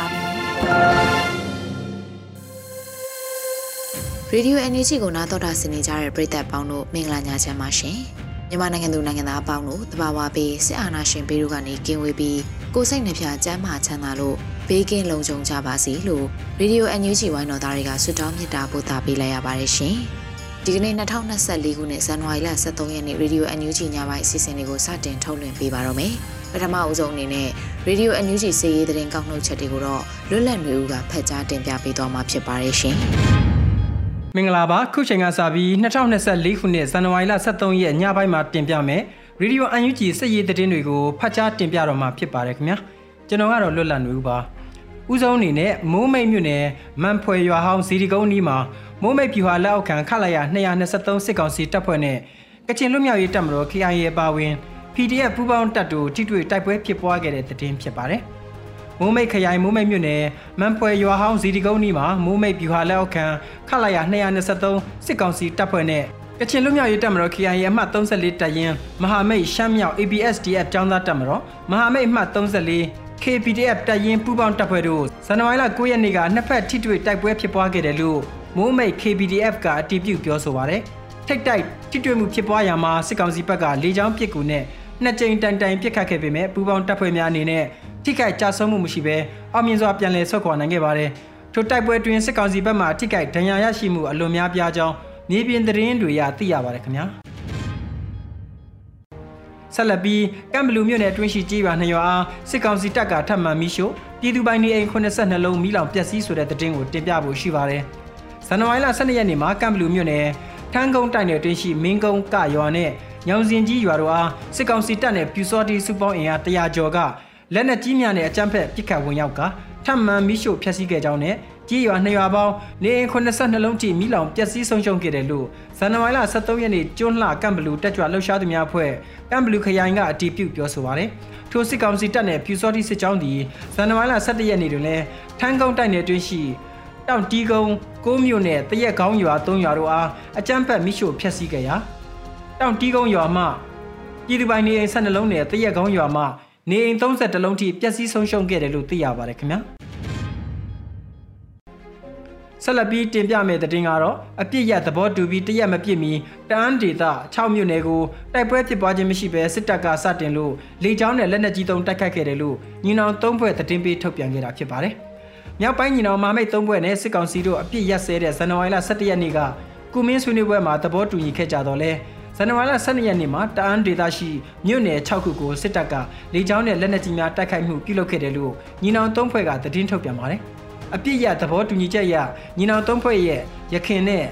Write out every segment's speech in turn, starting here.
ါပြီ ရေဒီယို NUG ကိုနားတော်တာဆင်နေကြတဲ့ပရိသတ်ပေါင်းတို့မင်္ဂလာညချမ်းပါရှင်မြန်မာနိုင်ငံသူနိုင်ငံသားအပေါင်းတို့တဘာဝပေးစစ်အာဏာရှင်ဘေးတို့ကနေကင်းဝေးပြီးကိုယ်စိတ်နှဖျားစမ်းမာချမ်းသာလို့ဘေးကင်းလုံခြုံကြပါစေလို့ရေဒီယို NUG ဝိုင်းတော်သားတွေကဆုတောင်းမေတ္တာပို့သပေးလိုက်ရပါတယ်ရှင်ဒီကနေ့2024ခုနှစ်ဇန်နဝါရီလ23ရက်နေ့ရေဒီယို NUG ညပိုင်းအစီအစဉ်လေးကိုစတင်ထုတ်လွှင့်ပေးပါတော့မယ် ပထမအဦးဆုံးအနေနဲ့ Radio NUG စီးရီးသတင်းကောက်နှုတ်ချက်တွေကိုတော့လွတ်လပ်နေဦးကဖတ်ကြားတင်ပြပေးသွားမှာဖြစ်ပါတယ်ရှင်။မင်္ဂလာပါခုချိန်ကစပြီး2024ခုနှစ်ဇန်နဝါရီလ23ရက်ညပိုင်းမှာတင်ပြမယ် Radio NUG စီးရီးသတင်းတွေကိုဖတ်ကြားတင်ပြတော့မှာဖြစ်ပါတယ်ခင်ဗျာ။ကျွန်တော်ကတော့လွတ်လပ်နေဦးပါ။ဦးဆုံးအနေနဲ့မိုးမိတ်မြို့နယ်မန်ဖွယ်ရွာဟောင်းစီဒီကုန်းနီးမှာမိုးမိတ်ပြူဟာလက်အောက်ခံခလာရ223စစ်ကောင်စီတပ်ဖွဲ့နဲ့ကချင်လွတ်မြောက်ရေးတပ်မတော် KIA ပါဝင် PDF ပူးပေါင်းတပ်တို့ထိတွေ့တိုက်ပွဲဖြစ်ပွားခဲ့တဲ့သတင်းဖြစ်ပါတယ်။မိုးမိတ်ခရိုင်မိုးမိတ်မြို့နယ်မန်ဖွယ်ရွာဟောင်းဇီဒီကုန်းနီးမှာမိုးမိတ်ပြူဟာလက်အောက်ခံခလာရ223စစ်ကောင်စီတပ်ဖွဲ့နဲ့ကချင်လူမျိုးရေးတပ်မတော် KIA အမှတ်34တပ်ရင်းမဟာမိတ်ရှမ်းမြောက် ABSDF ចောင်းသားတပ်မတော်မဟာမိတ်အမှတ်34 KPDF တပ်ရင်းပူးပေါင်းတပ်ဖွဲ့တို့ဇန်နဝါရီလ9ရက်နေ့ကနှစ်ဖက်ထိတွေ့တိုက်ပွဲဖြစ်ပွားခဲ့တယ်လို့မိုးမိတ် KPDF ကအတည်ပြုပြောဆိုပါတယ်။ထိတ်တိုက်ထိတွေ့မှုဖြစ်ပွားရာမှာစစ်ကောင်စီဘက်ကလေကြောင်းပစ်ကူနဲ့ နှစ်ကြိမ်တိုင်တိုင်ပြစ်ခတ်ခဲ့ပေမဲ့ပူပေါင်းတပ်ဖွဲ့များအနေနဲ့ထိခိုက်ကြဆုံးမှုမရှိဘဲအောင်မြင်စွာပြန်လည်ဆုတ်ခွာနိုင်ခဲ့ပါတယ်။ထိုတိုက်ပွဲတွင်စစ်ကောင်စီဘက်မှထိခိုက်ဒဏ်ရာရရှိမှုအလွန်များပြားကြောင်းမြေပြင်သတင်းတွေရသိရပါတယ်ခင်ဗျာ။ဆက်လက်ပြီးကမ်ဘလူမြို့နယ်တွင်းရှိကြီးရွာနှစ်ရွာအားစစ်ကောင်စီတပ်ကထပ်မံမိရှို့ပြည်သူပိုင်နေအိမ်82လုံးမိလောင်ပျက်စီးဆိုတဲ့သတင်းကိုတင်ပြဖို့ရှိပါတယ်။ဇန်နဝါရီလ12ရက်နေ့မှာကမ်ဘလူမြို့နယ်ထန်းကုန်းတိုက်နယ်တွင်းရှိမင်းကုန်းကရွာနဲ့ ညောင်စင်ကြီးရွာတို့အားစစ်ကောင်စီတပ်နဲ့ပြူစောတီစုပေါင်းအင်အား100ကျော်ကလက်နက်ကြီးများနဲ့အကြမ်းဖက်ပစ်ခတ်ဝင်ရောက်ကထပ်မံမိရှို့ဖျက်ဆီးခဲ့ကြောင်းနဲ့ကြီးရွာနှစ်ရွာပေါင်းနေအိမ်82လုံးထိမိလောင်ပျက်စီးဆုံးရှုံးခဲ့တယ်လို့ဇန်နဝါရီလ23ရက်နေ့ကျွန်းလှကမ်ဘလူတက်ကြွလှုပ်ရှားသူများအဖွဲ့ကမ်ဘလူခရိုင်ကအတည်ပြုပြောဆိုပါတယ်။ထိုစစ်ကောင်စီတပ်နဲ့ပြူစောတိစစ်ကြောင်းသည်ဇန်နဝါရီလ17ရက်နေ့တွင်လည်းထန်းကုန်းတိုက်နယ်တွင်ရှိတောင်တီးကုန်းကိုးမြို့နယ်တရက်ကောင်းရွာ၃ရွာတို့အားအကြမ်းဖက်မိရှို့ဖျက်ဆီးခဲ့ရာ တောင်တီးကုန်းရွာမှပြည်သူပိုင်နေအိမ်12လုံးနဲ့တရက်ကောင်းရွာမှနေအိမ်30လုံးထိပျက်စီးဆုံးရှုံးခဲ့တယ်လို့သိရပါတယ်ခင်ဗျာဆက်လက်ပြီးတင်ပြမယ့်သတင်းကတော့အပြစ်ရသဘောတူပြီးတရက်မပြစ်မီတန်းဒေတာ6မြို့နယ်ကိုတိုက်ပွဲဖြစ်ပွားခြင်းမရှိဘဲစစ်တပ်ကစတင်လို့လေကြောင်းနဲ့လက်နက်ကြီးသုံးတိုက်ခတ်ခဲ့တယ်လို့ညီနောင်၃ဘွဲ့သတင်းပေးထုတ်ပြန်ခဲ့တာဖြစ်ပါတယ်။မြောက်ပိုင်းညီနောင်မမိတ်၃ဘွဲ့နဲ့စစ်ကောင်စီတို့အပြစ်ရက်စဲတဲ့ဇန်နဝါရီလ17ရက်နေ့ကကုမင်းဆွေးနွေးပွဲမှာသဘောတူညီခဲ့ကြတော့လဲ ဇန်နဝါရီလ12ရက်နေ့မှာတအန်းဒေသရှိမြို့နယ်6ခုကိုစစ်တပ်ကလေကြောင်းနဲ့လက်နက်ကြီးများတိုက်ခိုက်မှုပြုလုပ်ခဲ့တယ်လို့ညီနောင်သုံးဖွဲ့ကသတင်းထုတ်ပြန်ပါတယ်။အပြစ်ရသဘောတူညီချက်အရညီနောင်သုံးဖွဲ့ရဲ့ရခင်နဲ့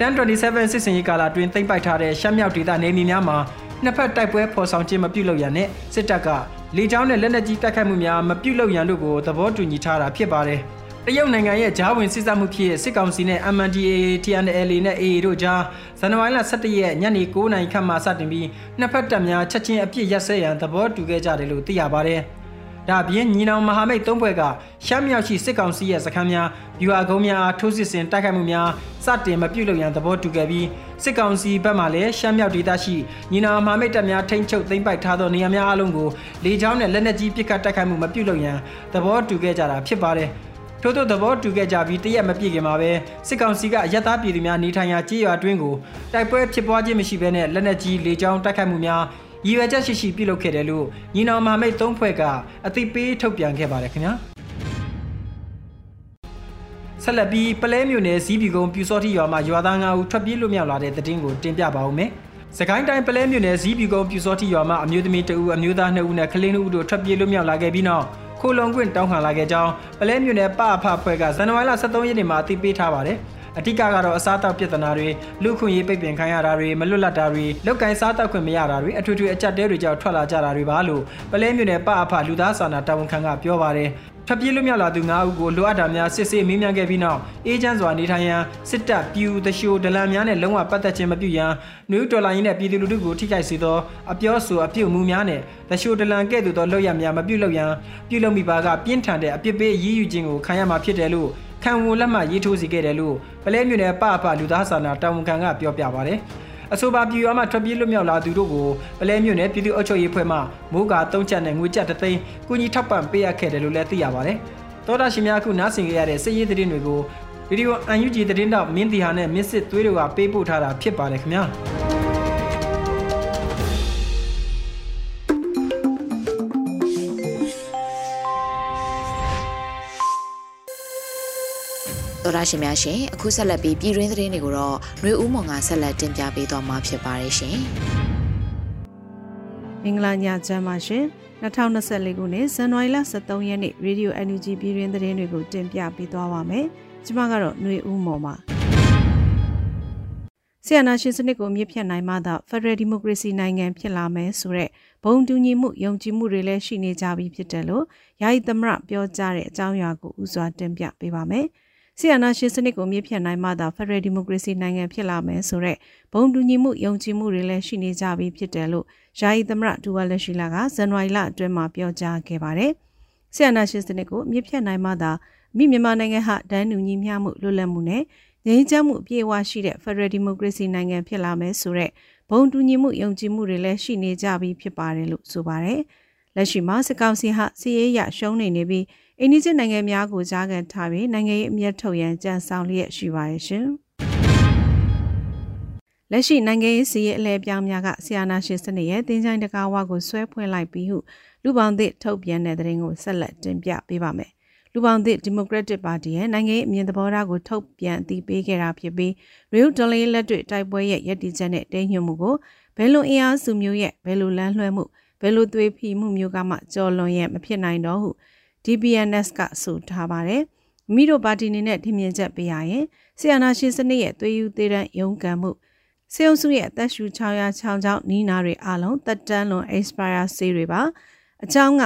1027စစ်စင်ရေးကာလတွင်သိမ်းပိုက်ထားတဲ့ရှမ်းမြောက်ဒေသနေမြေများမှာနှစ်ဖက်တိုက်ပွဲဖော်ဆောင်ခြင်းမပြုလုပ်ရန်နဲ့စစ်တပ်ကလေကြောင်းနဲ့လက်နက်ကြီးတိုက်ခိုက်မှုများမပြုလုပ်ရန်တို့ကိုသဘောတူညီထားတာဖြစ်ပါတယ်။ တရုတ်နိုင်ငံရဲ့ဂျားဝင်စစ်စမှုဖြစ်စစ်ကောင်စီနဲ့ MNDAA TNLA နဲ့ AA တို့ကြားဇန်နဝါရီလ17ရက်ညနေ9:00နာရီခန့်မှစတင်ပြီးနှစ်ဖက်တပ်များချက်ချင်းအပြစ်ရက်စဲရန်သဘောတူခဲ့ကြတယ်လို့သိရပါတယ်။ဒါပြင်ညီနောင်မဟာမိတ်သုံးဘွဲ့ကရှမ်းမြောက်ရှိစစ်ကောင်စီရဲ့စခန်းများဗျူဟာကုန်းများအားထိုးစစ်ဆင်တိုက်ခိုက်မှုများစတင်မပြုလုပ်ရန်သဘောတူခဲ့ပြီးစစ်ကောင်စီဘက်မှလည်းရှမ်းမြောက်ဒေသရှိညီနောင်မဟာမိတ်တပ်များထိန်းချုပ်သိမ်းပိုက်ထားသောနေရာများအလုံးကိုလေကြောင်းနဲ့လက်နက်ကြီးပစ်ခတ်တိုက်ခိုက်မှုမပြုလုပ်ရန်သဘောတူခဲ့ကြတာဖြစ်ပါတယ်။ ထို့သောသဘောတူခဲ့ကြပြီးတရက်မပြည့်ခင်မှာပဲစစ်ကောင်စီကရက်သားပြည်သူများနေထိုင်ရာကြေးရွာတွင်းကိုတိုက်ပွဲဖြစ်ပွားခြင်းမရှိဘဲနဲ့လက်နက်ကြီးလေကြောင်းတိုက်ခိုက်မှုများရည်ရွယ်ချက်ရှိရှိပြုလုပ်ခဲ့တယ်လို့ညီနောင်မဟာမိတ်သုံးဖွဲ့ကအသိပေးထုတ်ပြန်ခဲ့ပါတယ်ခင်ဗျာဆက်လက်ပြီးပလဲမြို့နယ်စီးပီကုန်းပြူစောတိရွာမှာရွာသား9ဦးထွက်ပြေးလွတ်မြောက်လာတဲ့တဲ့တင်ကိုတင်ပြပါဦးမယ်။စကိုင်းတိုင်းပလဲမြို့နယ်စီးပီကုန်းပြူစောတိရွာမှာအမျိုးသမီး2ဦးအမျိုးသား2ဦးနဲ့ကလေး2ဦးတို့ထွက်ပြေးလွတ်မြောက်လာခဲ့ပြီးနောက် ခိုလုံခွင့်တောင်းခံလာခဲ့ကြောင်းပလဲမြို့နယ်ပအဖဖွဲ့ကဇန်နဝါရီလ23ရက်နေ့မှာအသိပေးထားပါတယ်။အတိကကတော့အစားတောက်ပြဿနာတွေလူခွင့်ရေးပိတ်ပင်ခံရတာတွေမလွတ်လပ်တာတွေလောက်ကိုင်းစားတောက်ခွင့်မရတာတွေအထွေထွေအကြက်တဲတွေကြောင့်ထွက်လာကြတာတွေပါလို့ပလဲမြို့နယ်ပအဖလူသားစာနာတာဝန်ခံကပြောပါတယ် ထွက်ပြေးလွတ်မြောက်လာသူ9ဦးကိုလိုအပ်တာများစစ်ဆေးမေးမြန်းခဲ့ပြီးနောက်အေဂျင့်စွာနေထိုင်ရန်စစ်တပ်ပြူတရှိုဒလန်များနဲ့လုံးဝပတ်သက်ခြင်းမပြုရန်နယူးဒေါ်လာရင်းနဲ့ပြည်သူလူထုကိုထိခိုက်စေသောအပြောဆိုအပြုတ်မှုများနဲ့တရှိုဒလန်ကဲ့သို့သောလုပ်ရများမပြုလုပ်ရန်ပြုလုပ်မိပါကပြင်းထန်တဲ့အပြစ်ပေးအရေးယူခြင်းကိုခံရမှာဖြစ်တယ်လို့ခံဝန်လက်မှတ်ရေးထိုးစီခဲ့တယ်လို့ပလဲမြို့နယ်ပအဖလူသားစာနာတာဝန်ခံကပြောပြပါတယ် အဆိုပါပြည်ရွာမှာထွက်ပြေးလွတ်မြောက်လာသူတို့ကိုပလဲမြို့နယ်ပြည်သူ့အုပ်ချုပ်ရေးဖွဲ့မှမိုးကာ၃ချက်နဲ့ငွေကျပ်တသိန်းကုညီထောက်ပံ့ပေးအပ်ခဲ့တယ်လို့လည်းသိရပါတယ်။သောတာရှင်များအခုနားဆင်ကြရတဲ့စစ်ရေးသတင်းတွေကိုဗီဒီယိုအန်ယူဂျီသတင်းတော့မင်းတီဟာနဲ့မစ်စစ်သွေးတွေကပေးပို့ထားတာဖြစ်ပါတယ်ခင်ဗျာ။ တော်ရရှင်များရှင်အခုဆက်လက်ပြီးပြည်တွင်းသတင်းတွေကိုတော့ຫນွေဦးမောင်ကဆက်လက်တင်ပြပေးသွားမှာဖြစ်ပါတယ်ရှင်မင်္ဂလာညချမ်းပါရှင်2024ခုနှစ်ဇန်နဝါရီလ23ရက်နေ့ Radio NUG ပြည်တွင်းသတင်းတွေကိုတင်ပြပေးသွားပါမယ်ကျွန်မကတော့ຫນွေဦးမောင်ပါဆီယနာရှင်စနစ်ကိုမြစ်ဖြတ်နိုင်မှသာ Federal Democracy နိုင်ငံဖြစ်လာမယ်ဆိုတဲ့ဘုံတူညီမှုယုံကြည်မှုတွေလည်းရှိနေကြပြီဖြစ်တယ်လို့ယာယီသမရပြောကြားတဲ့အကြောင်းအရာကိုဥစွာတင်ပြပေးပါမယ်။ ဆီယနာရှင်စနစ်ကိုမြင့်ဖြတ်နိုင်မှသာဖက်ဒရယ်ဒီမိုကရေစီနိုင်ငံဖြစ်လာမယ်ဆိုတော့ဘုံတူညီမှုယုံကြည်မှုတွေလည်းရှိနေကြပြီဖြစ်တယ်လို့ယာယီသမရဒူဝါလက်ရှိလာကဇန်နဝါရီလအတွင်းမှာပြောကြားခဲ့ပါတယ်။ဆီယနာရှင်စနစ်ကိုမြင့်ဖြတ်နိုင်မှသာမိမြန်မာနိုင်ငံဟာဒန်းတူညီမျှမှုလွတ်လပ်မှုနဲ့ငြိမ်းချမ်းမှုအပြည့်အဝရှိတဲ့ဖက်ဒရယ်ဒီမိုကရေစီနိုင်ငံဖြစ်လာမယ်ဆိုတော့ဘုံတူညီမှုယုံကြည်မှုတွေလည်းရှိနေကြပြီဖြစ်ပါတယ်လို့ဆိုပါတယ်။လက်ရှိမှာစစ်ကောင်စီဟာစီးရဲရရှုံးနေနေပြီး အိန္ဒိယနိုင်ငံများကိုကြားကန်ထားပြီးနိုင်ငံရေးအမျက်ထုတ်ရန်ကြံဆောင်လျက်ရှိပါရဲ့ရှင်။လက်ရှိနိုင်ငံရေးစီးရဲအလဲပြောင်းများကဆီယာနာရှင်စနစ်ရဲ့တင်းချိုင်းတကားဝါကိုဆွဲဖွင့်လိုက်ပြီးဟုလူပေါင်းသစ်ထုတ်ပြန်တဲ့သတင်းကိုဆက်လက်တင်ပြပေးပါမယ်။လူပေါင်းသစ်ဒီမိုကရက်တစ်ပါတီရဲ့နိုင်ငံရေးအမြင်သဘောထားကိုထုတ်ပြန်အသိပေးခဲ့တာဖြစ်ပြီးရီယူဒလီလက်တွေ့တိုက်ပွဲရဲ့ရည်တည်ချက်နဲ့တင်းညွှန်မှုကိုဘယ်လိုအင်အားစုမျိုးရဲ့ဘယ်လိုလမ်းလွှဲမှုဘယ်လိုသွေးဖီမှုမျိုးကမှကြော်လွန်ရဲ့မဖြစ်နိုင်တော့ဟု DBNS ကဆိုထားပါတယ်။မိတို့ပါတီနေနဲ့ထင်မြင်ချက်ပေးရရင်ဆီယနာရှင်စနစ်ရဲ့သွေးယူသေးတဲ့ရုံးကန်မှုစေုံစုရဲ့အသက်ရှူ600ချောင်းချောင်းနီးနာတွေအလုံးတက်တန်းလွန် expire ဆေးတွေပါအကြောင်းက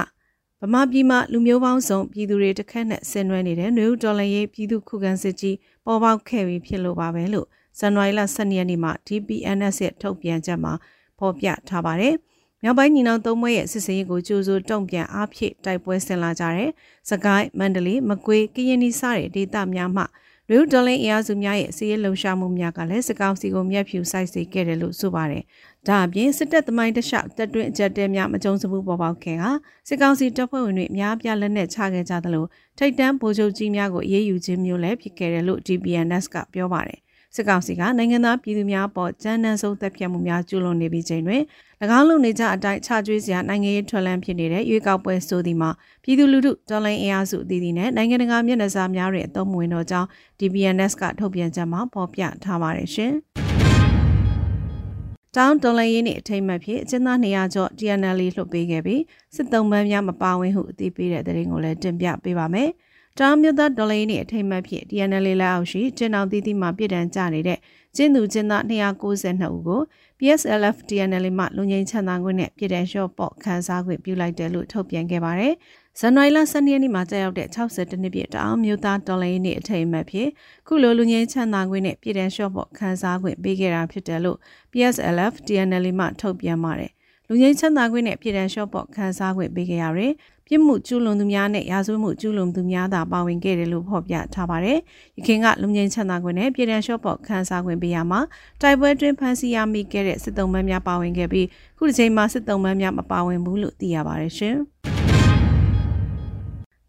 ဗမာပြည်မှာလူမျိုးပေါင်းစုံပြည်သူတွေတစ်ခက်နဲ့ဆင်နွှဲနေတဲ့နွေဦးဒေါ်လာရေးပြည်သူခုခံစစ်ကြီးပေါ်ပေါက်ခဲ့ပြီးဖြစ်လို့ပါပဲလို့ဇန်နဝါရီလ12ရက်နေ့မှာ DPNS ရဲ့ထုတ်ပြန်ချက်မှာဖော်ပြထားပါတယ်။ မြောက်ပိုင်းညီနောင်သုံးဘွဲရဲ့စစ်စရေးကိုကြိုးစိုးတုံ့ပြန်အားဖြည့်တိုက်ပွဲဆင်လာကြတဲ့စကိုင်းမန္တလေးမကွေးကရင်နီစတဲ့ဒေသများမှလူဒလင်းအင်အားစုများရဲ့စီးရဲလှုံ့ဆော်မှုများကလည်းစကောင်းစီကိုမျက်ဖြူဆိုင်စေခဲ့တယ်လို့ဆိုပါတယ်။ဒါအပြင်စစ်တပ်သမိုင်းတလျှောက်တပ်တွင်းအကြက်တဲများမကြုံစမှုပေါ်ပေါက်ခဲ့ကစစ်ကောင်စီတပ်ဖွဲ့ဝင်တွေအများပြလက်နက်ချခဲ့ကြသလိုထိတ်တန်းဗိုလ်ချုပ်ကြီးများကိုအေးအေးယူခြင်းမျိုးလည်းဖြစ်ခဲ့တယ်လို့ DPNS ကပြောပါတယ် စစ်ကောင်စီကနိုင်ငံသားပြည်သူများပေါ်ကြမ်းတမ်းဆုံးတပ်ဖြတ်မှုများကျူးလွန်နေပြီးချိန်တွင်၎င်းလုံနေကြအတိုင်းချကျွေးစရာနိုင်ငံရေးထွန်လန်းဖြစ်နေတဲ့ရွေးကောက်ပွဲဆိုသည်မှာပြည်သူလူထုတော်လှန်အင်အားစုအသီးသီးနဲ့နိုင်ငံတကာမျက်နှာစာများတွင်အသုံးဝင်တော့ကြောင်း DBNS ကထုတ်ပြန်ချက်မှာဖော်ပြထားပါတယ်ရှင်။တောင်းတော်လှန်ရေးနှင့်အထိမ်းအမှတ်ဖြင့်အကျဉ်းသား200ကျော် TNL လွှတ်ပေးခဲ့ပြီးစစ်သုံးပန်းများမပါဝင်ဟုအသိပေးတဲ့သတင်းကိုလည်းတင်ပြပေးပါမယ်။ တောင်မြို့သားဒေါ်လေးနဲ့အထိမ်းအမှတ်ဖြင့် DNL လက်အောက်ရှိကျင်းအောင်သီးသီးမှပြည်တံကြနေတဲ့ကျင်းသူကျင်းသား292ဦးကို PSLF DNL မှလူငင်းချမ်းသာခွင့်နဲ့ပြည်တံလျှော့ပေါ့ခန်းစားခွင့်ပြုလိုက်တယ်လို့ထုတ်ပြန်ခဲ့ပါတယ်။ဇန်နဝါရီလ12ရက်နေ့မှာကြာရောက်တဲ့62နှစ်ပြည့်တောင်မြို့သားဒေါ်လေးနဲ့အထိမ်းအမှတ်ဖြင့်ခုလိုလူငင်းချမ်းသာခွင့်နဲ့ပြည်တံလျှော့ပေါ့ခန်းစားခွင့်ပေးခဲ့တာဖြစ်တယ်လို့ PSLF DNL မှထုတ်ပြန်ပါတယ်။ လူငင်းချမ်းသာခွင့်နဲ့ပြည်တံလျှော့ပေါ့ခန်းစားခွင့်ပေးခဲ့ရတယ်။ပြစ်မှုကျူးလွန်သူများနဲ့ရာဇဝတ်မှုကျူးလွန်သူများသာပါဝင်ခဲ့တယ်လို့ဖော်ပြထားပါတယ်။ရခိုင်ကလုံငင်းချမ်းသာခွင့်နဲ့ပြည်ထန်လျှော့ပေါ့ခန်းစားခွင့်ပေးရမှာတိုက်ပွဲတွင်ဖမ်းဆီးရမိခဲ့တဲ့စစ်တုံးမန်းများပါဝင်ခဲ့ပြီးခုတစ်ချိန်မှာစစ်တုံးမန်းများမပါဝင်ဘူးလို့သိရပါတယ်ရှင်။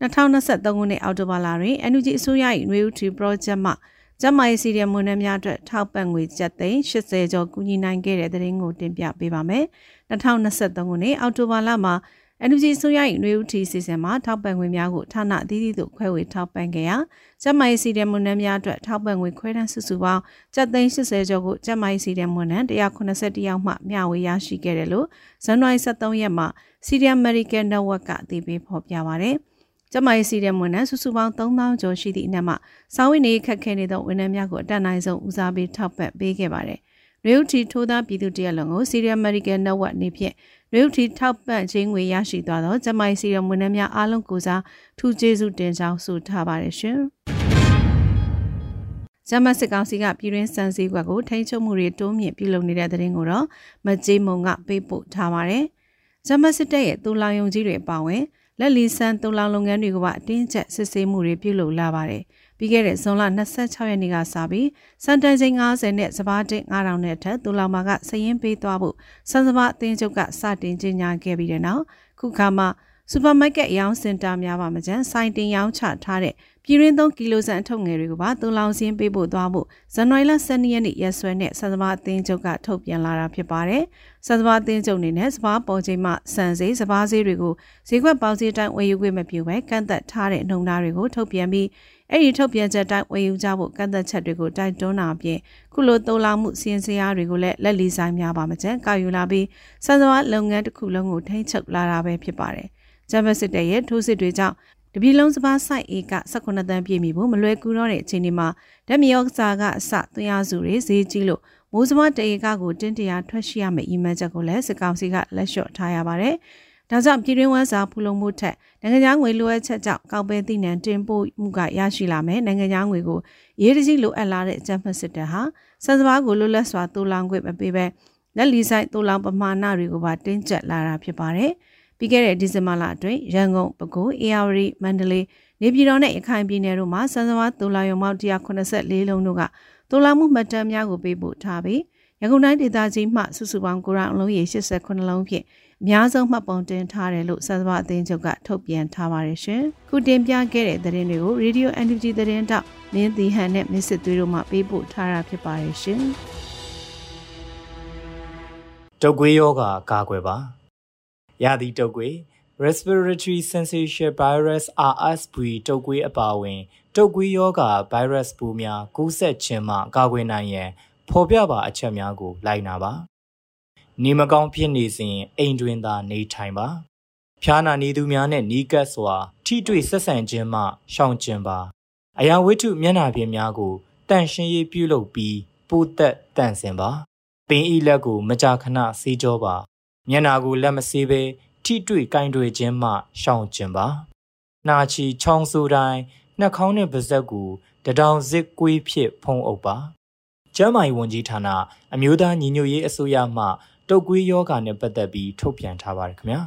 2023ခုနှစ်အောက်တိုဘာလတွင် NUG အစိုးရ၏ New Tree Project မှ ကျမရေးစီတဲ့မွန်နှများအတွက်ထောက်ပံ့ငွေကျပ်သိန်း80ကျော်ကူညီနိုင်ခဲ့တဲ့တဲ့ရင်ကိုတင်ပြပေးပါမယ်။2023ခုနှစ်အောက်တိုဘာလမှာ NUG ဆိုရရင်နှွေဦးထီစီစဉ်မှာထောက်ပံ့ငွေများကိုဌာနအသီးသီးသို့ခွဲဝေထောက်ပံ့ခဲ့ရာကျမရေးစီတဲ့ဝန်ထမ်းများအတွက်ထောက်ပံ့ငွေခွဲတန်းစုစုပေါင်းကျပ်သိန်း80ကျော်ကိုကျမရေးစီတဲ့ဝန်ထမ်း181ယောက်မှမျှဝေရရှိခဲ့တယ်လို့ဇန်နဝါရီ23ရက်မှာ Syrian American Network ကအသိပေးဖော်ပြပါရတယ်။ ကျမရေးစီတဲ့ဝန်ထမ်းစုစုပေါင်း3000ကျော်ရှိသည့်အနက်မှာစာဝတ်နေခက်ခဲနေသောဝန်ထမ်းများကိုအတတ်နိုင်ဆုံးဦးစားပေးထောက်ပံ့ပေးခဲ့ပါတယ်။ရေဦးတီထိုးသားပြည်သူတရက်လုံးကို Syrian American Network အနေဖြင့်ရေဦးတီထောက်ပံ့ခြင်းငွေရရှိသွားသောကျမရေးစီတဲ့ဝန်ထမ်းများအားလုံးကိုစားထူးကျေးဇူးတင်ကြောင်းဆိုထားပါတယ်ရှင်။ဂျမစစ်ကောင်စီကပြည်ရင်းစံစည်းကွက်ကိုထိန်းချုပ်မှုတွေတိုးမြင့်ပြုလုပ်နေတဲ့တဲ့ရင်ကိုတော့မကြေးမုံကပေးပို့ထားပါတယ်။ဂျမစစ်တပ်ရဲ့တူလောင်ယုံကြီးတွေအပါအဝင် လက်လီဆန်တူလောင်လုပ်ငန်းတွေကပါအတင်းကျပ်စစ်ဆေးမှုတွေပြုလုပ်လာပါတယ်။ပြီးခဲ့တဲ့ဇွန်လ26ရက်နေ့ကစပြီးစံတန်ချိန်90နဲ့စပါးတင်9000နဲ့အထက်တူလောင်မာကစရင်ပေးသွားဖို့စံစပါးအသင်းချုပ်ကစတင်ကြေညာခဲ့ပြီးတဲ့နောက်ခုခါမှာစူပါမားကတ်ရောင်းစင်တာများပါမကျန်စိုင်းတင်ရောင်းချထားတဲ့ ပြည်ရင်းသုံးကီလိုဆန်အထုပ်ငယ်တွေကိုပါသုံးလောင်စင်းပေးဖို့သွားဖို့ဇန်နဝါရီလ12ရက်နေ့ရက်စွဲနဲ့စံစပါးအသင်းချုပ်ကထုတ်ပြန်လာတာဖြစ်ပါတယ်။စံစပါးအသင်းချုပ်အနေနဲ့စပါးပေါ်ချိန်မှစံစည်းစပါးစည်းတွေကိုဈေးကွက်ပေါက်စည်းတိုင်းဝယ်ယူခွင့်မပြုဘဲကန့်သက်ထားတဲ့နှုံသားတွေကိုထုတ်ပြန်ပြီးအဲ့ဒီထုတ်ပြန်ချက်တိုင်းဝယ်ယူကြဖို့ကန့်သက်ချက်တွေကိုတိုက်တွန်းတာအပြင်ခုလိုသုံးလောင်မှုစီရင်စရာတွေကိုလည်းလက်လီဆိုင်များပါမကျန်ကောက်ယူလာပြီးစံစပါးလုပ်ငန်းတစ်ခုလုံးကိုထိန်းချုပ်လာတာပဲဖြစ်ပါတယ်။ဂျမစစ်တပ်ရဲ့ထိုးစစ်တွေကြောင့် တပြည်လုံးစပါးစိုက်ဧက18တန်းပြည့်မီဖို့မလွယ်ကူတော့တဲ့အချိန်ဒီမှာဓာမီယောကစားကအစသွင်းရစုတွေဈေးကြီးလို့မိုးစပါးတဧကကိုတင်းတရာထွက်ရှိရမယ့်အီမန်ချက်ကိုလည်းစစ်ကောင်စီကလက်လျှော့ထားရပါတယ်။ဒါကြောင့်ပြည်တွင်းဝမ်းစာဖူလုံမှုထက်နိုင်ငံခြားငွေလိုအပ်ချက်ကြောင့်ကောက်ပဲသိနှံတင်ပို့မှုကရရှိလာမယ်နိုင်ငံခြားငွေကိုရေးတကြီးလိုအပ်လာတဲ့အကြမ်းဖက်စစ်တပ်ဟာစံစပါးကိုလွတ်လပ်စွာတူလောင်ခွင့်မပေးဘဲလက်လီဆိုင်တူလောင်ပမာဏတွေကိုပါတင်းကျပ်လာတာဖြစ်ပါတယ်။ ပြီးခဲ့တဲ့ဒီဇင်ဘာလအတွင်းရန်ကုန်ပဲခူးအေရဝတီမန္တလေးနေပြည်တော်နဲ့ရခိုင်ပြည်နယ်တို့မှာစံစဝါတူလာယုံပေါင်း184လုံးတို့ကတူလာမှုမှတ်တမ်းများကိုပေးပို့ထားပြီးရန်ကုန်တိုင်းဒေသကြီးမှစုစုပေါင်းကိုရောင်အလုံးရေ89လုံးဖြင့်အများဆုံးမှတ်ပုံတင်ထားတယ်လို့စံစဝါအသင်းချုပ်ကထုတ်ပြန်ထားပါတယ်ရှင်။ခုတင်ပြခဲ့တဲ့သတင်းတွေကို Radio NUG သတင်းတောက်မင်းတီဟန်နဲ့မစ်စစ်သွေးတို့မှပေးပို့ထားတာဖြစ်ပါတယ်ရှင်။တုတ်ကွေးယောဂကာကွယ်ပါ ရာသီတုပ်ကွေး respiratory syncytial virus RSV တုပ်ကွေးအပါအဝင်တုပ်ကွေးရောဂါ virus ပိုးများကူးစက်ခြင်းမှကာကွယ်နိုင်ရန်ဖော်ပြပါအချက်များကို လိုက်နာပါနေမကောင်းဖြစ်နေစဉ်အိမ်တွင်သာနေထိုင်ပါဖျားနာနေသူများနဲ့နီးကပ်စွာထိတွေ့ဆက်ဆံခြင်းမှရှောင်ကျဉ်ပါအရာဝတ္ထုမျက်နှာပြင်များကိုတန့်ရှင်းရေးပြုလုပ်ပြီးပိုးသက်တန့်စင်ပါပင်ဤလက်ကိုမကြာခဏဆေးကြောပါ မျက်နာကိုလက်မဆေးဘဲထိတွေ့ကင်တွေခြင်းမှရှောင်ကျင်ပါနှာချီချောင်းဆိုးတိုင်းနှာခေါင်းနဲ့ပါးစပ်ကိုတဒေါင်စစ်ကွေးဖြစ်ဖုံးအုပ်ပါကျမ်းမာရေးဝန်ကြီးဌာနအမျိုးသားညီညွတ်ရေးအစိုးရမှတုတ်ကွေးယောဂါနဲ့ပတ်သက်ပြီးထုတ်ပြန်ထားပါတယ်ခင်ဗျာ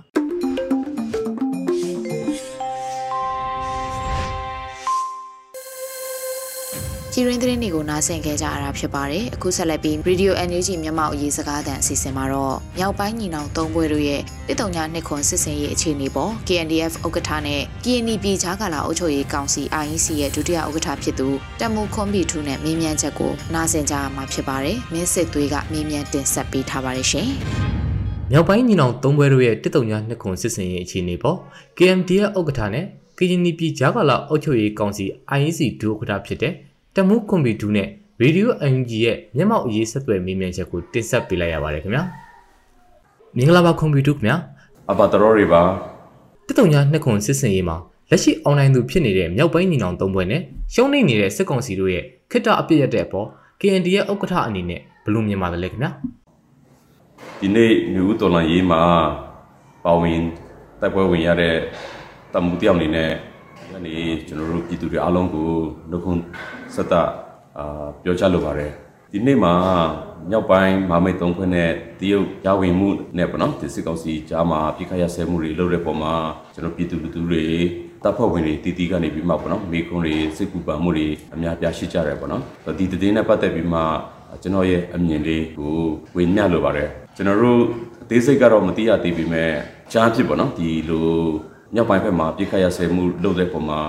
ကြီးရင်းသတင်းတွေကိုနားဆင်ကြကြရတာဖြစ်ပါတယ်အခုဆက်လက်ပြီး Radio NUG မြန်မာအရေးစကားသံအစီအစဉ်မှာတော့မြောက်ပိုင်းညီနောင်သုံးဘွဲတို့ရဲ့တစ်တုံညာနှစ်ခွန်စစ်စင်ရေးအခြေအနေပေါ် KNDF ဥက္ကဋ္ဌနဲ့ KNY ပြည်ခြားကာလာအုပ်ချုပ်ရေးကောင်စီ IEC ရဲ့ဒုတိယဥက္ကဋ္ဌဖြစ်သူတမူခွန်ဘီထူးနဲ့မေးမြန်းချက်ကိုနားဆင်ကြရမှာဖြစ်ပါတယ်မင်းစစ်သွေးကမေးမြန်းတင်ဆက်ပေးထားပါတယ်ရှင်မြောက်ပိုင်းညီနောင်သုံးဘွဲတို့ရဲ့တစ်တုံညာနှစ်ခွန်စစ်စင်ရေးအခြေအနေပေါ် KNDF ဥက္ကဋ္ဌနဲ့ KNY ပြည်ခြားကာလာအုပ်ချုပ်ရေးကောင်စီ IEC ဒုဥက္ကဋ္ဌဖြစ်တဲ့ တမူးကွန်ပျူတာနဲ့ရေဒီယိုအန်ဂျီရဲ့မျက်မှောက်အရေးဆက်သွယ်မေးမြန်းချက်ကိုတင်ဆက်ပေးလိုက်ရပါတယ်ခင်ဗျာမင်္ဂလာပါကွန်ပျူတာခင်ဗျာအပါတော်တွေပါတက်တုံညာနှစ်ခွန်စစ်စင်ရေးမှာလက်ရှိအွန်လိုင်းသူဖြစ်နေတဲ့မြောက်ပိုင်းညီနောင်သုံးဘွဲနဲ့ရှုံးနေနေတဲ့စစ်ကောင်စီတို့ရဲ့ခိတ္တအပြည့်ရတဲ့အပေါ် KND ရဲ့ဥက္ကဋ္ဌအနေနဲ့ဘယ်လိုမြင်ပါတယ်လဲခင်ဗျာဒီနေ့မြို့ဦးတော်လန်ရေးမှာပါဝင်တိုက်ပွဲဝင်ရတဲ့တမှုတယောက်အနေနဲ့ယနေ့ကျွန်တော်တို့ပြည်သူတွေအားလုံးကိုနှုတ်ခွန်း ဆက်တာအာပြောချလိုပါတယ်ဒီနေ့မှာမြောက်ပိုင်းမမိတ်သုံးခွင်းနဲ့တရုတ်ရဝင်မှုနဲ့ပေါ့နော်ဒီစစ်ကောင်စီကြားမှာပြခရဆဲမှုတွေလုပ်တဲ့ပုံမှာကျွန်တော်ပြည်သူလူထုတွေတပ်ဖွဲ့ဝင်တွေတီတီကနေပြီးမှပေါ့နော်မိခွန်းတွေစစ်ကူပံမှုတွေအများပြားရှိကြတယ်ပေါ့နော်ဒီတည်င်းနဲ့ပတ်သက်ပြီးမှကျွန်တော်ရဲ့အမြင်လေးကိုဝေမျှလိုပါတယ်ကျွန်တော်တို့အသေးစိတ်ကတော့မသိရသေးပေမဲ့ကြားဖြစ်ပေါ့နော်ဒီလိုမြောက်ပိုင်းဘက်မှာပြစ်ခတ်ရဆဲမှုလုပ်တဲ့ပုံမှာ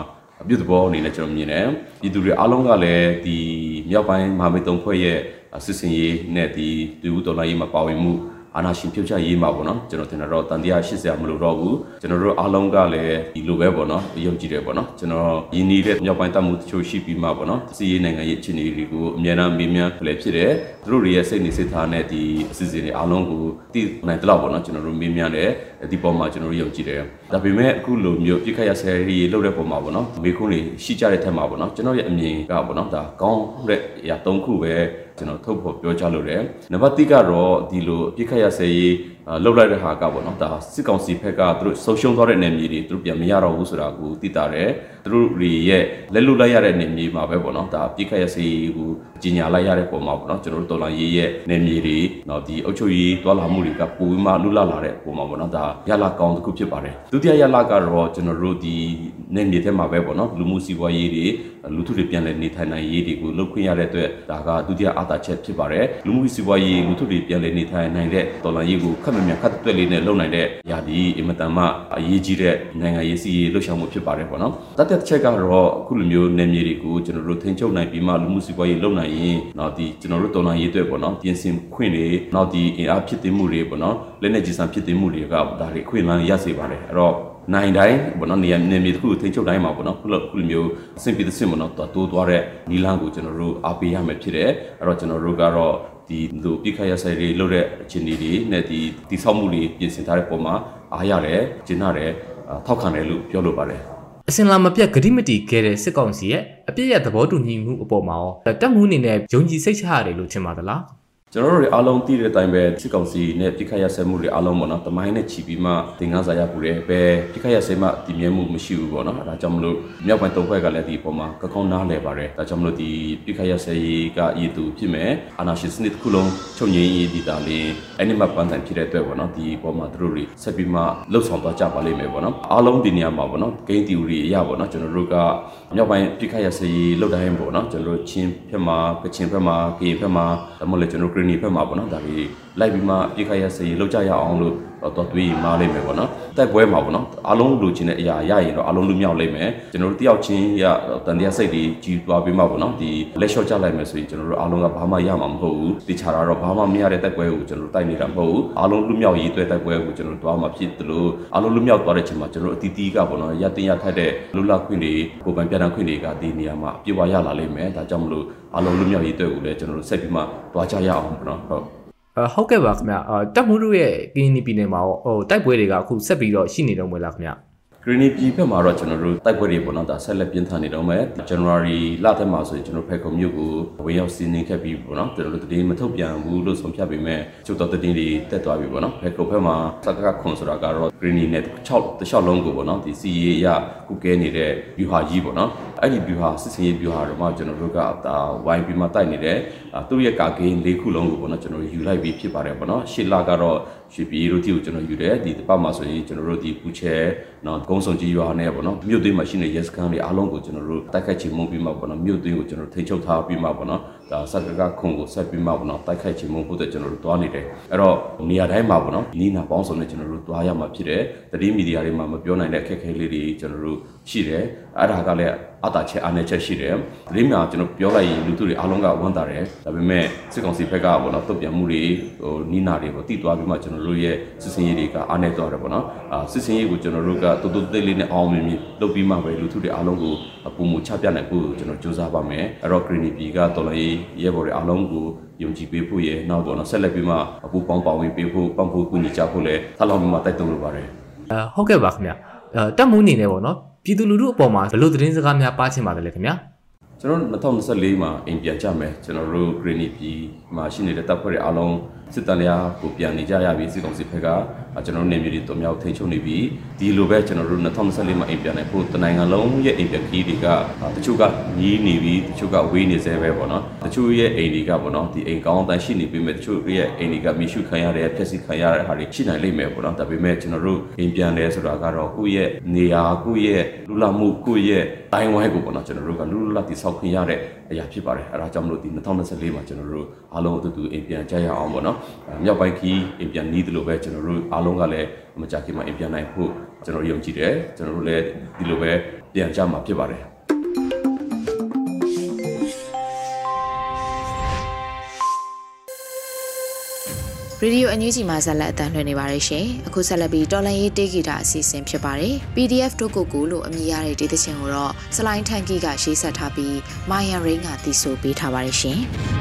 အပြုသဘောအနေနဲ့ကျွန်တော်မြင်တယ်ပြည်သူတွေအားလုံးကလည်းဒီမြောက်ပိုင်းမဟာမိတ်သုံးဖွဲ့ရဲ့စစ်စင်ရေးနဲ့ဒီလူဦးတော်လိုင်းရေးမှာပါဝင်မှုအာဏာရှင်ပြုတ်ချရေးမှာပေါ့နော်ကျွန်တော်ထင်တာတော့တန်တရား80ရာမလို့တော့ဘူးကျွန်တော်တို့အားလုံးကလည်းဒီလိုပဲပေါ့နော်ယုံကြည်တယ်ပေါ့နော်ကျွန်တော်ရင်းနှီးတဲ့မြောက်ပိုင်းတပ်မှုတချို့ရှိပြီးမှပေါ့နော်စီးရေးနိုင်ငံရေးအခြေအနေတွေကိုအများအားမေးမြန်းလည်းဖြစ်တယ်သူတို့တွေရဲ့စိတ်နေစိတ်ထားနဲ့ဒီအစီအစဉ်တွေအားလုံးကိုသိနိုင်တယ်လို့ပေါ့နော်ကျွန်တော်တို့မေးမြန်းတယ် ဒီပေါ်မှာကျွန်တော်တို့ယုံကြည်တယ်ဒါပေမဲ့အခုလိုမျိုးပြစ်ခတ်ရဆယ်ရီလုပ်တဲ့ပုံမှာပေါ့နော်မေခွန်းတွေရှိကြတဲ့ထက်မှာပေါ့နော်ကျွန်တော်ရဲ့အမြင်ကပေါ့နော်ဒါကောင်းတဲ့အရာ၃ခုပဲကျွန်တော်ထုတ်ဖော်ပြောကြားလိုတယ်နံပါတ်1ကတော့ဒီလိုအပြစ်ခတ်ရဆယ်ရီလှုပ်လိုက်တဲ့ဟာကပေါ့နော်ဒါစစ်ကောင်စီဘက်ကသူတို့ဆုံးရှုံးသွားတဲ့နေမြေတွေသူတို့ပြန်မရတော့ဘူးဆိုတာကိုသိတာတယ်သူတို့တွေရဲ့လက်လွတ်လိုက်ရတဲ့နေမြေမှာပဲပေါ့နော်ဒါပြစ်ခတ်ရစေးကိုကြီးညာလိုက်ရတဲ့ပုံမှာပေါ့နော်ကျွန်တော်တို့တော်လိုင်းရေးရဲ့နေမြေတွေနော်ဒီအုပ်ချုပ်ရေးတွာလာမှုတွေကပိုပြီးမှလွတ်လပ်လာတဲ့ပုံမှာပေါ့နော်ဒါရလာကောင်းတစ်ခုဖြစ်ပါတယ်ဒုတိယရလာကတော့ကျွန်တော်တို့ဒီနေမြေထဲမှာပဲပေါ့နော်လူမှုစီးပွားရေးတွေလူထုတွေပြန်လည်နေထိုင်နိုင်ရေးတွေကိုလုပ်ခွင့်ရတဲ့အတွက်ဒါကဒုတိယအားသာချက်ဖြစ်ပါတယ်လူမှုစီးပွားရေးလူထုတွေပြန်လည်နေထိုင်နိုင်တဲ့တော်လိုင်းရေးကိုခက်မမြန်ခက်တွက်လေးနဲ့လုပ်နိုင်တဲ့ຢာဒီအင်မတန်မှအရေးကြီးတဲ့နိုင်ငံရေးစီးရေးလှုပ်ရှားမှုဖြစ်ပါတယ်ပေါ့နော်တသက်တစ်ချက်ကတော့အခုလိုမျိုးနေမြေတွေကိုကျွန်တော်တို့ထိန်းချုပ်နိုင်ပြီးမှလူမှုစီးပွားရေးလုပ်နိုင်ရင်တော့ဒီကျွန်တော်တို့တော်လိုင်းရေးအတွက်ပေါ့နော်ပြင်ဆင်ခွင့်တွေနောက်ဒီအင်အားဖြစ်သိမှုတွေပေါ့နော်လက်နေကြီးစံဖြစ်သိမှုတွေကဒါတွေခွင့်လန်းရစေပါတယ်အဲ့တော့နိုင်တိုင်းဘောနော်နေရာနေမြေတစ်ခုကိုထိန်းချုပ်တိုင်းမှာပေါ့နော်ခုလိုခုလိုမျိုးအဆင်ပြေတဲ့ဆင်ပေါ့နော်တိုးသွားတဲ့နီလန်းကိုကျွန်တော်တို့အားပေးရမယ်ဖြစ်တယ်အဲ့တော့ကျွန်တော်တို့ကတော့ ဒီလိုပြစ်ခတ်ရဆိုင်တွေလုပ်တဲ့အခြေအနေတွေနဲ့ဒီတိဆောက်မှုတွေပြင်ဆင်ထားတဲ့ပုံမှာအားရတယ်ကျင်းရတယ်ထောက်ခံတယ်လို့ပြောလိုပါတယ်အစင်လာမပြတ်ဂတိမတီခဲ့တဲ့စစ်ကောင်စီရဲ့အပြစ်ရသဘောတူညီမှုအပေါ်မှာရောတက်မှုအနေနဲ့ယုံကြည်စိတ်ချရတယ်လို့ထင်ပါသလား ကျွန်တော်တို့တွေအားလုံးသိတဲ့အတိုင်းပဲစစ်ကောင်စီနဲ့ပြစ်ခတ်ရဆဲမှုတွေအားလုံးပေါ့နော်တမိုင်းနဲ့ချီပြီးမှသင်္ကန်းစာရပူတယ်ပဲပြစ်ခတ်ရဆဲမှတည်မြဲမှုမရှိဘူးပေါ့နော်ဒါကြောင့်မလို့မြောက်ပိုင်းသုံးခွက်ကလည်းဒီအပေါ်မှာကကောင်းနားလဲပါတယ်ဒါကြောင့်မလို့ဒီပြစ်ခတ်ရဆဲရေးကအည်သူဖြစ်မယ်အာနာရှင်စနစ်တစ်ခုလုံးချုပ်ငြိမ်းရေးဒီတာလေးအဲ့ဒီမှာပန်းတိုင်ဖြစ်တဲ့အတွက်ပေါ့နော်ဒီအပေါ်မှာသူတို့တွေဆက်ပြီးမှလှုပ်ဆောင်သွားကြပါလိမ့်မယ်ပေါ့နော်အားလုံးဒီနေရာမှာပေါ့နော်ဂိမ်းတီရီအရာပေါ့နော်ကျွန်တော်တို့ကမြောက်ပိုင်းပြစ်ခတ်ရဆဲရေးလှုပ်တိုင်းပေါ့နော်ကျွန်တော်တို့ချင်းဖက်မှာကချင်ဖက်မှာကရင်ဖက်မှာဒါမှမဟုတ်ကျွန်တော်ဂရနီဖက်မှာပေါ့နော်ဒါတွေလိုက်ပြီးမှပြစ်ခတ်ရစေးလောက်ကြရအောင်လို့ တော့တွေးမားလိမ့်မယ်ပေါ့နော်တိုက်ပွဲမှာပေါ့နော်အားလုံးလူချင်းတဲ့အရာရရင်တော့အားလုံးလူမြောက်လိမ့်မယ်ကျွန်တော်တို့တယောက်ချင်းရတန်တရားစိတ်တွေကြီးသွားပြီးမှပေါ့နော်ဒီလက်လျှော့ချလိုက်မယ်ဆိုရင်ကျွန်တော်တို့အားလုံးကဘာမှရမှာမဟုတ်ဘူးတခြားတော့ဘာမှမရတဲ့တိုက်ပွဲကိုကျွန်တော်တို့တိုက်နေတာမဟုတ်ဘူးအားလုံးလူမြောက်ရေးအတွက်တိုက်ပွဲကိုကျွန်တော်တို့သွားမှာဖြစ်တယ်လို့အားလုံးလူမြောက်သွားတဲ့ချိန်မှာကျွန်တော်တို့အတီးတီးကပေါ့နော်ရတင်ရထိုက်တဲ့လူလခွင့်တွေကိုပိုင်ပြတန်းခွင့်တွေကဒီနေရာမှာပြေဝရလာလိမ့်မယ်ဒါကြောင့်မလို့အားလုံးလူမြောက်ရေးအတွက်ကိုလည်းကျွန်တော်တို့ဆက်ပြီးမှသွားကြရအောင်ပေါ့နော်ဟုတ်အ ဟုတ်ကဲ့ပါခင်ဗျာတက်မှုတို့ရဲ့ကင်းနီပြည်နယ်မှာဟိုတိုက်ပွဲတွေကအခုဆက်ပြီးတော့ရှိနေတော့မလားခင်ဗျာ Green ပြည်ဖက်မှာတော့ကျွန်တော်တို့တိုက်ပွဲတွေပေါ့နော်ဒါဆက်လက်ပြင်းထန်နေတော့မယ် January လထဲမှာဆိုရင်ကျွန်တော်ဖက်ကုံမြို့ကိုဝင်ရောက်စီးနင်းခဲ့ပြီးပေါ့နော်ကျွန်တော်တို့တည်င်းမထုတ်ပြန်ဘူးလို့ဆုံးဖြတ်ပေမဲ့ကျုပ်တော်တည်င်းတွေတက်သွားပြီပေါ့နော်ဖက်ကုံဖက်မှာစကကခွန်ဆိုတာကတော့ Green နဲ့6တစ်လျှောက်လုံးကိုပေါ့နော်ဒီစီရေးရကုကဲနေတဲ့ view ဟာကြီးပေါ့နော် အဲ့ဒီ view ဟာစစ်စင်ရေး view ဟာတော့မှကျွန်တော်တို့ကဒါဝိုင်းပြီးမှတိုက်နေတယ်သူ့ရဲ့ကာဂိမ်း၄ခုလုံးကိုပေါ့နော်ကျွန်တော်ယူလိုက်ပြီးဖြစ်ပါတယ်ပေါ့နော်ရှစ်လကတော့ရွှေပြည်တို့တီကိုကျွန်တော်ယူတယ်ဒီတစ်ပတ်မှာဆိုရင်ကျွန်တော်တို့ဒီပူချဲနော်ကုန်းစုံကြီးရွာနဲ့ပေါ့နော်မြို့သွင်းမှာရှိနေတဲ့ရဲစခန်းတွေအားလုံးကိုကျွန်တော်တို့တိုက်ခိုက်ချေမှုပြီးမှပေါ့နော်မြို့သွင်းကိုကျွန်တော်ထိန်းချုပ်ထားပြီးမှပေါ့နော်ဒါစက်ကကခုံကိုဆက်ပြီးမှပေါ့နော်တိုက်ခိုက်ချေမှုဖို့တဲ့ကျွန်တော်တို့တွားနေတယ်အဲ့တော့နေရာတိုင်းမှာပေါ့နော်နီးနာပေါင်းစုံနဲ့ကျွန်တော်တို့တွားရမှာဖြစ်တယ်တတိမီဒီယာတွေမှာမပြောနိုင်တဲ့အခက်အခဲလေးတွေကျွန်တော်တို့ရှိတယ်အဲ့ဒါကလည်းအတာချက်အားနည်းချက်ရှိတယ်။ဒီမှာကျွန်တော်ပြောလိုက်ရင်လူသူတွေအားလုံးကဝမ်းသာတယ်။ဒါပေမဲ့စစ်ကောင်စီဘက်ကပေါ့နော်တုတ်ပြန်မှုတွေဟိုနီးနာတွေပေါ့တိသွားပြီးမှကျွန်တော်တို့ရဲ့စစ်စင်ရေးတွေကအားနည်းသွားတယ်ပေါ့နော်။အာစစ်စင်ရေးကိုကျွန်တော်တို့ကတူတူတိတ်လေးနဲ့အောင်မြင်မြင်လုပ်ပြီးမှပဲလူသူတွေအားလုံးကိုပုံမူချပြနိုင်ဖို့ကျွန်တော်စူးစမ်းပါမယ်။အဲ့တော့ Green P ကတော်လိုင်းရဲဘော်တွေအားလုံးကိုယုံကြည်ပေးဖို့ရဲ့နောက်ပေါ့နော်ဆက်လက်ပြီးမှအပူပေါင်းပါဝင်ပေးဖို့ပံ့ပိုးကူညီကြဖို့လည်းထပ်လောင်းပြီးမှတိုက်တွန်းလိုပါတယ်။အဲဟုတ်ကဲ့ပါခင်ဗျ။အဲတက်မှုအနေနဲ့ပေါ့နော်ပြည်သူလူထုအပေါ်မှာဘယ်လိုသတင်းစကားများပါချင်ပါတယ်လဲခင်ဗျာကျွန်တော်2024မှာအိမ်ပြန်ကြမယ်ကျွန်တော်တို့ Greeny ပြည်မှာရှိနေတဲ့တပ်ဖွဲ့တွေအားလုံး စစ်တမ်းများကိုပြန်နေကြရပြီစစ်ကောင်စီဘက်ကကျွန်တော်တို့နေမျိုးတွေတုံမြောက်ထိန်းချုပ်နေပြီဒီလိုပဲကျွန်တော်တို့2024မှာအိမ်ပြန်နေဖို့တနိုင်ငံလုံးရဲ့အိမ်ပြန်ခီးတွေကတချို့ကညီးနေပြီတချို့ကဝေးနေသေးပဲပေါ့နော်တချို့ရဲ့အိမ်တွေကပေါ့နော်ဒီအိမ်ကောင်းတန်းရှိနေပြီမဲ့တချို့ရဲ့အိမ်တွေကမိရှုခံရတဲ့ဖျက်ဆီးခံရတဲ့ဟာတွေရှိနိုင်လိမ့်မယ်ပေါ့နော်ဒါပေမဲ့ကျွန်တော်တို့အိမ်ပြန်လဲဆိုတာကတော့ကိုယ့်ရဲ့နေရာကိုယ့်ရဲ့လူလာမှုကိုယ့်ရဲ့ တိုင်းဝိုင်းကိုပေါ့နော်ကျွန်တော်တို့ကလူလူလာတိဆောက်ခွင့်ရတဲ့အရာဖြစ်ပါတယ်အဲဒါကြောင့်မလို့ဒီ2024မှာကျွန်တော်တို့အားလုံးအတူတူအိမ်ပြန်ကြရအောင်ပေါ့နော်မြောက်ပိုင်းခီးအိမ်ပြန်နီးတယ်လို့ပဲကျွန်တော်တို့အားလုံးကလည်းမကြခင်မှာအိမ်ပြန်နိုင်ဖို့ကျွန်တော်ယုံကြည်တယ်ကျွန်တော်တို့လည်းဒီလိုပဲပြန်ကြမှာဖြစ်ပါတယ် ရေဒီယိုအန်ယူဂျီမှာဇက်လက်အတန်းလွှင့်နေပါတယ်ရှင်။အခုဆက်လက်ပြီးတော်လန်ရေးတေးဂီတာအစီအစဉ်ဖြစ်ပါတယ်။ PDF တို့ကိုကူလို့အမည်ရတဲ့ဒေသချင်းကိုတော့စလိုင်းထန်ကီကရေးဆက်ထားပြီးမိုင်ယန်ရိန်းကတီးဆိုပေးထားပါတယ်ရှင်။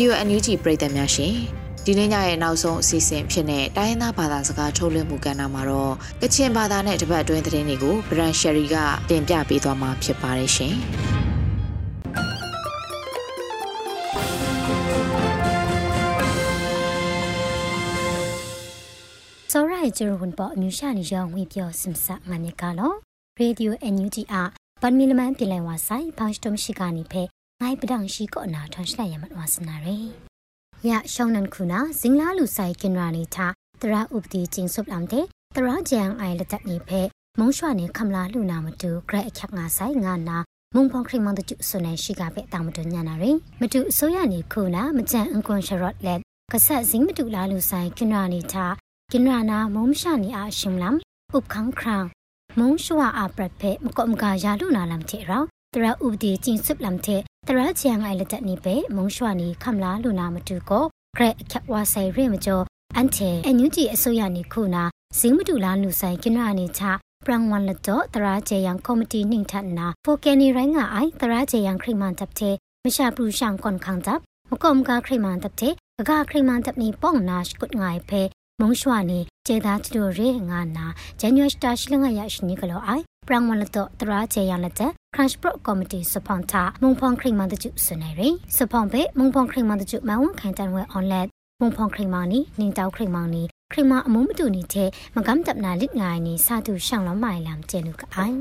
Radio NUG ပရိသတ်များရှင်ဒီနေ့ညရဲ့နောက်ဆုံးအစီအစဉ်ဖြစ်တဲ့တိုင်းရင်းသားဘာသာစကားထုတ်လွှင့်မှုကဏ္ဍမှာတော့ကချင်ဘာသာနဲ့တပတ်အတွင်းသတင်းတွေကို Brand Sherry ကတင်ပြပေးသွားမှာဖြစ်ပါတယ်ရှင်စောရိုင်ဂျရဝန်ပေါ်အမျိုးရှာနေရောင်းဝင်ပြောစင်ဆာငါမြကလောရေဒီယို NUG အပန်မီလမန်ပြည်လဲဝါဆိုင်ဖောင်းစတုံရှိကနေဖဲ ငိုင်းပဒန့်ရှိကောနာထွန်ရှလိုက်ရမတ်ဝါစနာရေယရှောင်းနန်ခုနာဇင်လာလူဆိုင်ကင်ရာနေချတရာဥပတိချင်းစုပ်လမ်တဲ့တရာဂျန်အိုင်လက်တက်နေဖဲမုံရွှာနေခမလာလူနာမတူဂရက်အခက်ငါဆိုင်ငါနာမုံဖောင်ခရင်မန်တကျဆွနေရှိကပဲတာမတူညာနာရယ်မတူအစိုးရနေခုနာမကြံအကွန်ရှရော့လက်ကဆက်ဇင်းမတူလာလူဆိုင်ကင်ရာနေချကင်ရာနာမုံရှာနေအရှင်လမ်ဥပခန်းခရံမုံရွှာအပရဖဲမကောမကရာလူနာလမ်တဲ့ရော တရာဥပဒေကျင်းစုပ်လမ်တဲ့တရာချန်အိုင်လက်တက်နေပဲမုံရွှာနေခမလာလူနာမတူကိုဂရက်အခက်ဝါဆိုင်ရဲမကျော်အန်တေအန်ယူဂျီအစိုးရနေခုနာဇင်းမတူလာလူဆိုင်ကင်နာနေချပရန်ဝန်လတော့တရာကျေယံကော်မတီနှင်ထနာဖိုကယ်နီရိုင်းကအိုင်တရာကျေယံခရိမန်တပ်တဲ့မရှာပလူရှန်ကွန်ခန်းတပ်မကောမကခရိမန်တပ်တဲ့ကကခရိမန်တပ်နီပေါင်နာရှ်ကုတ်ငိုင်ဖဲမုံရွှာနေကျေသားချတို့ရဲငါနာဂျန်နွေစတာရှိလငါရရှိနေကလောအိုင် ပရန်ဝန်လတော့တရာကျေယံလက်တဲ့ Crash Pro Committee စပွန်တာမုံဖောင်ခရိမန်တကျစွနေရစပွန်ပဲမုံဖောင်ခရိမန်တကျမဝန်ခိုင်တန်ဝဲ online မုံဖောင်ခရိမန်နီနင်းတောက်ခရိမန်နီခရိမအမုံမတူနေတဲ့မကမ်တပ်နာလစ်ငိုင်းနီစာသူရှောင်းလမိုင်လမ်ကျဲနုကအိုင်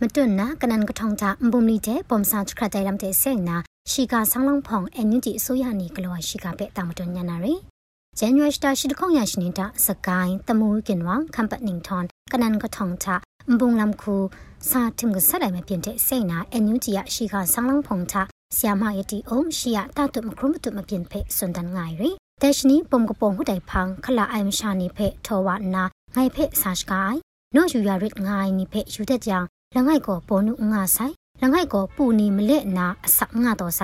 မတွန်းနာကနန်ကထောင်တာအဘုံလီတဲ့ပုံစာချခတ်တိုင်လမ်တဲ့ဆေနာရှီကာဆောင်းလောင်းဖောင်အန်ယူဂျီအစိုးရနီကလောရှီကာပဲတာမတွန်းညနာရီဇန်နဝါရီစတာရှိတခေါင်ရရှိနေတာစကိုင်းတမူကင်ဝမ်ကမ်ပတ်နင်းထွန်ကနန်ကထောင်တာ အဘုံလမ်ခုစာတင်ကဆက်လိုက်မပြင်းတဲ့ဆေနာအန်ယူဂျီရရှီကာဆောင်းလောင်းဖောင်တာဆီယာမယတီအုံးရှီယာတာတုမခရုမတုမပြင်းဖဲစွန်တန်ငိုင်ရီแต่ชนี้ปมกระปงหุดไดพังขละไอมชานิเพทวานาไงเพสาชกายนออยู่ยาริดไงนิเพอยู่แต่จังละไงก็ปนุงาไซละไงก็ปูนีมเละนาอสักงาตอไซ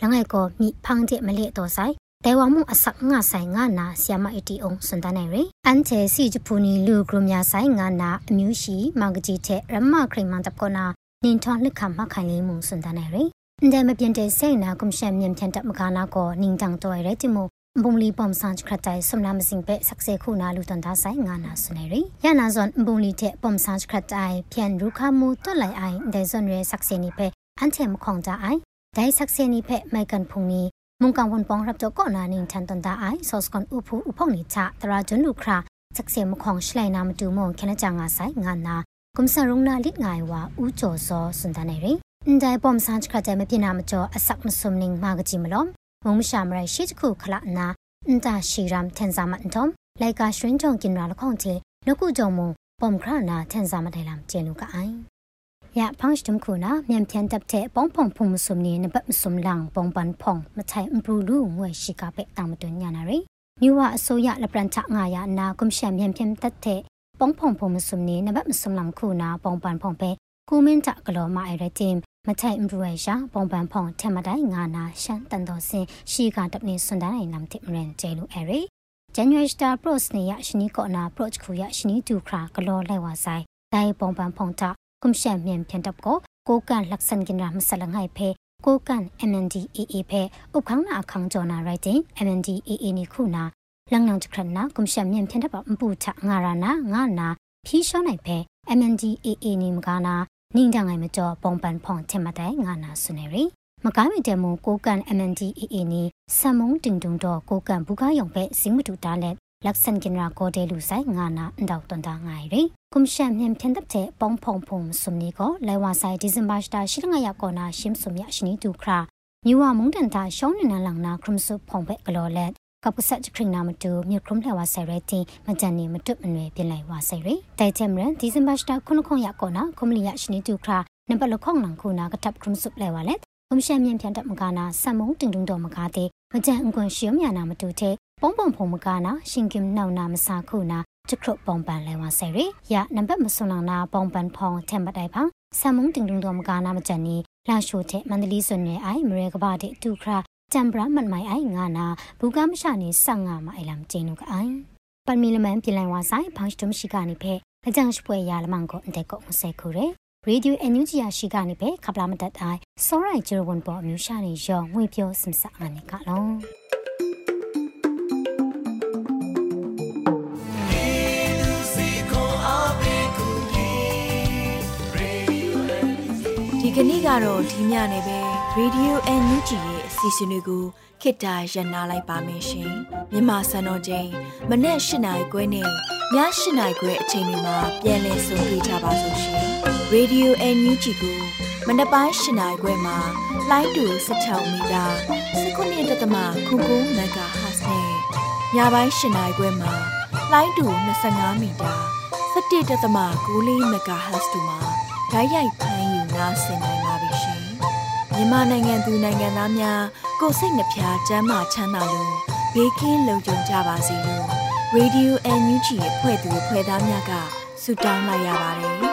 ละไงก็มีพังเจมเละตอไซ တဲဝမှုအစငါဆိုင်ငါနာဆီယမအီတီအောင်စန္ဒနိုင်ရအန်ချေစီဂျပူနီလူဂရုမြဆိုင်ငါနာအမျိုးရှိမောင်ကကြီးတဲ့ရမခရိမန်တပ်ကောနာနင်ထောင်းလက်ခမခိုင်လေးမှုစန္ဒနိုင်ရအန်ဒမပြန်တဲ့စိတ်နာကွန်ရှန်မြန်ပြန်တပ်မကနာကောနင်တန်တော်ရတဲ့မှုဘုံလီပုံစံခရတိုင်စမလာမစင်ပဲဆက်ဆေခုနာလူတန်တာဆိုင်ငါနာစနေရီရနာဇွန်ဘုံလီတဲ့ပုံစံခရတိုင်ပြန်ရုခမှုတော်လိုက်အိုင်ဒဲဇွန်ရဲဆက်ဆေနီပဲအန်ချေမခေါင်ကြအိုင်ဒိုင်ဆက်ဆေနီပဲမိုင်ကန်ဖုန်နီ မုန်ကန်ဝန်ပောင်းရပ်တော့ကောနာနင်းထန်တန်သားအိုင်ဆော့စကွန်ဥဖူဥဖုန်နီချတရာဂျွန်လူခရာဆက်ဆေမခေါင်ရှလိုက်နာမတူမုံခနကြငါဆိုင်ငါနာကွန်ဆာရုံနာလစ်ငိုင်ဝါဦးကျော်စောစွန်တနေရီအန်ဒိုင်ပ ோம் ဆန်ခရတိုင်မပြနာမကျော်အဆက်မစုံနင်းမာကကြီးမလုံးမုံမရှာမရရှိတခုခလာနာအန်တာရှီရမ်ထန်ဇာမန်တုံလိုက်ကာရွှင်းကြုံกินရာလခေါင်ချေလကုကြုံမပုံခရနာထန်ဇာမတိုင်လမ်ကျဲလူကအိုင် ရဖောင်းစတမ်ခုနာမြန်ပြန်တပ်တဲ့ပေါင်းဖုံဖုံမစုံနေနဘတ်မစုံလန်ပုံပန်ဖုံမထိုင်အပရူလူငွေရှိကပဲတာမတွညာနာရီမြဝအစိုးရလပရန်ချငါရနာကွန်ရှင်မြန်ပြန်တပ်တဲ့ပေါင်းဖုံဖုံမစုံနေနဘတ်မစုံလန်ခုနာပုံပန်ဖုံပဲကူမင်းတကလောမအိုင်ရတင်မထိုင်အမရဝရှာပုံပန်ဖုံထမတိုင်ငါနာရှန်တန်တော်စင်ရှီကတပ်နေစွန်တိုင်းနမ်တိမရင်ကျဲလူအဲရီ January Star Pros နေရရှနီကောနာ approach ခုရရှနီတူခရာကလောလိုက်ဝဆိုင်ဒိုင်ပုံပန်ဖုံတာ ကွန်ရှန်မြန်ပြန်တပ်ကိုကိုကန်လက်ဆန်ကင်ရာမဆလငိုင်ဖဲကိုကန် MNDAA ဖဲဥခန်းနာအခန်းကျော်နာ writing MNDAA နီခုနာလင္နံတခရနာကွန်ရှန်မြန်ပြန်တပ်ပမပူချငါရနာငါနာဖြီးရှောနိုင်ဖဲ MNDAA နီမကနာနင်းတငိုင်မကျော်ပုံပန်ဖုံချင်မတိုင်ငါနာဆုနေရီမကားမီတမကိုကန် MNDAA နီဆမ်မုံတင်တုံတော့ကိုကန်ဘူကားယောင်ပဲဇင်းမတူတာလက် လက်ဆန်ကင်ရာကိုတဲလူဆိုင်ငါနာအန်တောက်တွန်တာငိုင်ရီကွန်ရှန်မြန်ဖြန်တပ်တဲ့ပုံဖုံဖုံဆုမနီကိုလဲဝါဆိုင်ဒီဇင်ဘာစတာရှိလငါရကောနာရှင်းဆုမြရှိနီတူခရာမြူဝမုံတန်တာရှောင်းနေနလန်နာခရမ်ဆုဖုံပဲကလောလက်ကပဆက်ခရင်နာမတူမြခရုံးလှဝါဆိုင်ရတင်မကြန်နေမတွတ်မနွယ်ပြင်လိုက်ဝါဆိုင်ရတိုင်ချမ်ရန်ဒီဇင်ဘာစတာခုနခုံရကောနာကွန်မလီယရှိနီတူခရာနံပါတ်လခေါင်လန်ခုနာကတပ်ခရုံးဆုလဲဝါလက်ကွန်ရှန်မြန်ပြန်တပ်မကနာဆမ်မုံတင်တုံတော်မကားတဲ့ မကြန်အကွန်ရှီယမြနာမတူတဲ့ပုံပုံဖုံမကနာရှင်ကင်နောက်နာမစာခုနာတခရုပုံပန်လဲဝါဆယ်ရီရနံပါတ်မစွန်နာပုံပန်ဖောင်းထမ်ပတိုင်ဖောင်းဆမ်မုံတင်တုံတော်မကနာမကြန်နီလာရှိုတဲ့မန္တလေးစွန်နယ်အိုင်မရေကဘာတဲ့တူခရာတမ်ဘရာမန်မိုင်အိုင်ငါနာဘူကမရှာနေဆက်ငါမအိုင်လမ်ကျင်းနုကအိုင်ပန်မီလမန်ပြင်လိုင်ဝါဆိုင်ဖောင်းစတုံရှိကနေဖဲအကြံရှပွဲရလမန်ကိုအန်တဲ့ကိုမဆဲခုရဲ ရေဒီယိုအန်ယူဂျီယာရှိကနေပဲခပလာမတက်တိုင်းစောရိုင်ဂျီရိုဝန်ပေါ်အမျိုးရှာနေရောငွေပြောစင်စအနေကလုံးဒီကနေ့ကတော့ဒီညနေပဲ Radio NUG ရဲ့အစီအစဉ်လေးကိုခေတ္တရ延လိုက်ပါမယ်ရှင်မြန်မာစံတော်ချိန်မနေ့၈နိုင်ခွဲနဲ့ည၈နိုင်ခွဲအချိန်တွေမှာပြောင်းလဲဆိုပြကြပါလို့ရှင် Radio NUG ကိုမနေ့ပိုင်း၈နိုင်ခွဲမှာလိုင်းတူ16မီတာ19.7ခု9 MHz နဲ့ညပိုင်း၈နိုင်ခွဲမှာလိုင်းတူ25မီတာ17.6 MHz တို့မှာဓာတ်ရိုက်ဖမ်းယူနားဆင်နိုင်ပါပြီရှင်မြန်မာနိုင်ငံသူနိုင်ငံသားများကိုစိတ်နှဖျားစမ်းမချမ်းသာလို့ဘေးကင်းလုံခြုံကြပါစေလို့ Radio NUG ရဲ့ဖွဲ့သူဖွဲ့သားများကဆုတောင်းလိုက်ရပါတယ်။